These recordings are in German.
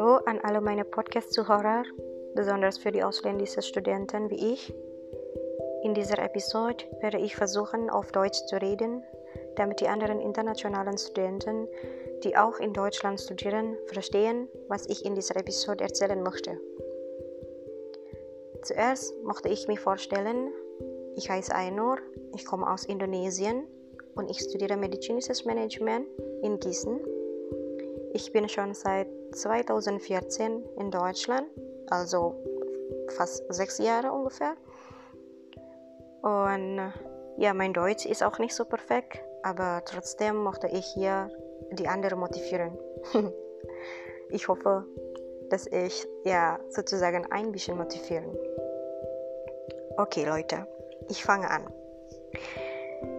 Hallo an alle meine Podcast-Zuhörer, besonders für die ausländischen Studenten wie ich. In dieser Episode werde ich versuchen, auf Deutsch zu reden, damit die anderen internationalen Studenten, die auch in Deutschland studieren, verstehen, was ich in dieser Episode erzählen möchte. Zuerst möchte ich mich vorstellen, ich heiße Ainur, ich komme aus Indonesien und ich studiere medizinisches Management in Gießen. Ich bin schon seit 2014 in Deutschland, also fast sechs Jahre ungefähr. Und ja, mein Deutsch ist auch nicht so perfekt, aber trotzdem möchte ich hier die anderen motivieren. ich hoffe, dass ich ja sozusagen ein bisschen motivieren. Okay, Leute, ich fange an.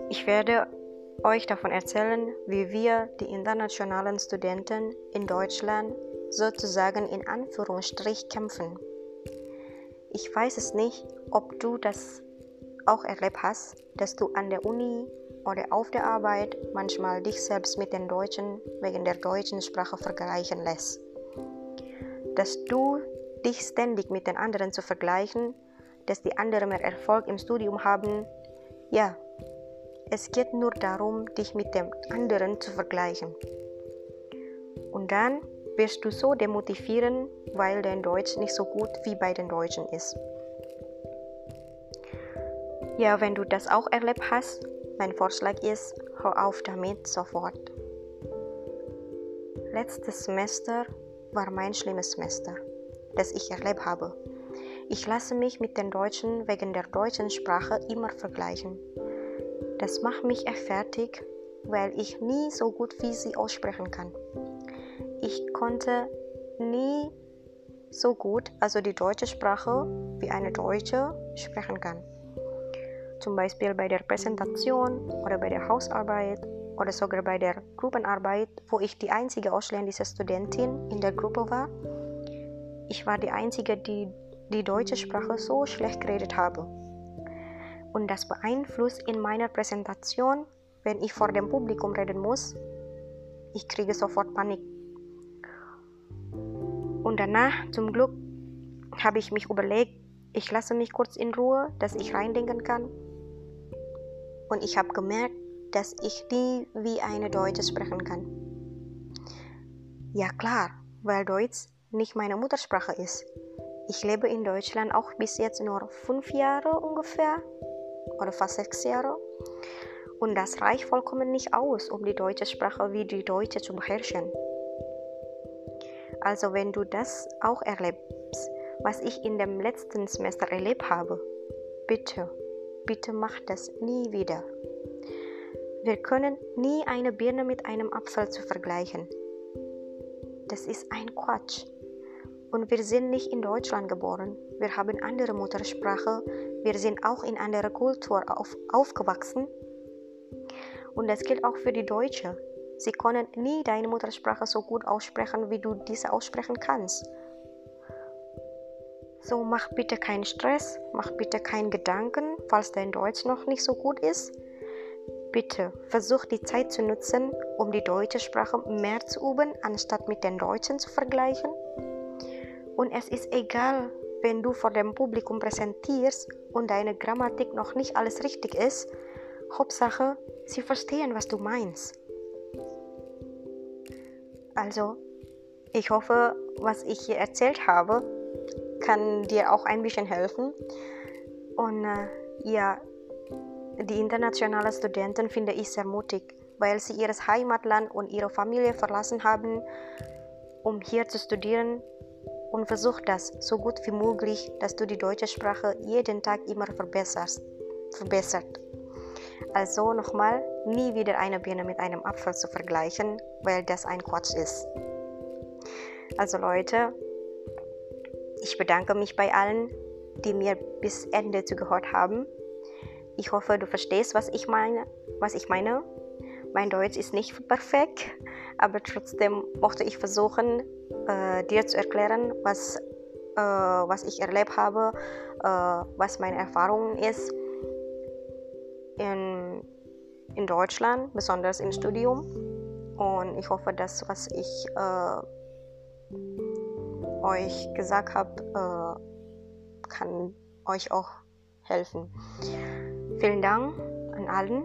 Ich werde euch davon erzählen, wie wir, die internationalen Studenten in Deutschland, sozusagen in Anführungsstrich kämpfen. Ich weiß es nicht, ob du das auch erlebt hast, dass du an der Uni oder auf der Arbeit manchmal dich selbst mit den Deutschen wegen der deutschen Sprache vergleichen lässt. Dass du dich ständig mit den anderen zu vergleichen, dass die anderen mehr Erfolg im Studium haben, ja, es geht nur darum, dich mit dem anderen zu vergleichen. Und dann wirst du so demotivieren, weil dein Deutsch nicht so gut wie bei den Deutschen ist. Ja, wenn du das auch erlebt hast, mein Vorschlag ist, hör auf damit sofort. Letztes Semester war mein schlimmes Semester, das ich erlebt habe. Ich lasse mich mit den Deutschen wegen der deutschen Sprache immer vergleichen. Das macht mich echt fertig, weil ich nie so gut wie sie aussprechen kann. Ich konnte nie so gut, also die deutsche Sprache, wie eine Deutsche sprechen kann. Zum Beispiel bei der Präsentation oder bei der Hausarbeit oder sogar bei der Gruppenarbeit, wo ich die einzige ausländische Studentin in der Gruppe war. Ich war die einzige, die die deutsche Sprache so schlecht geredet habe und das beeinflusst in meiner Präsentation, wenn ich vor dem Publikum reden muss. Ich kriege sofort Panik. Und danach, zum Glück, habe ich mich überlegt, ich lasse mich kurz in Ruhe, dass ich reindenken kann. Und ich habe gemerkt, dass ich nie wie eine Deutsche sprechen kann. Ja klar, weil Deutsch nicht meine Muttersprache ist. Ich lebe in Deutschland auch bis jetzt nur fünf Jahre ungefähr oder fast sechs Jahre. Und das reicht vollkommen nicht aus, um die deutsche Sprache wie die deutsche zu beherrschen. Also wenn du das auch erlebst, was ich in dem letzten Semester erlebt habe, bitte, bitte mach das nie wieder. Wir können nie eine Birne mit einem Apfel zu vergleichen. Das ist ein Quatsch. Und wir sind nicht in Deutschland geboren. Wir haben andere Muttersprache. Wir sind auch in anderer Kultur auf, aufgewachsen. Und das gilt auch für die Deutschen. Sie können nie deine Muttersprache so gut aussprechen, wie du diese aussprechen kannst. So mach bitte keinen Stress, mach bitte keinen Gedanken, falls dein Deutsch noch nicht so gut ist. Bitte versuch die Zeit zu nutzen, um die deutsche Sprache mehr zu üben, anstatt mit den Deutschen zu vergleichen. Und es ist egal, wenn du vor dem Publikum präsentierst und deine Grammatik noch nicht alles richtig ist. Hauptsache, sie verstehen, was du meinst. Also, ich hoffe, was ich hier erzählt habe, kann dir auch ein bisschen helfen. Und äh, ja, die internationalen Studenten finde ich sehr mutig, weil sie ihr Heimatland und ihre Familie verlassen haben, um hier zu studieren und versuch das so gut wie möglich, dass du die deutsche Sprache jeden Tag immer verbesserst. verbessert. Also nochmal, nie wieder eine Birne mit einem Apfel zu vergleichen, weil das ein Quatsch ist. Also Leute, ich bedanke mich bei allen, die mir bis Ende zugehört haben. Ich hoffe, du verstehst, was ich meine, was ich meine. Mein Deutsch ist nicht perfekt, aber trotzdem möchte ich versuchen, äh, dir zu erklären, was, äh, was ich erlebt habe, äh, was meine Erfahrung ist in, in Deutschland, besonders im Studium. Und ich hoffe, dass was ich äh, euch gesagt habe, äh, kann euch auch helfen. Vielen Dank an allen,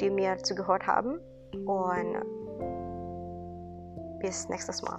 die mir zugehört haben und bis nächstes Mal.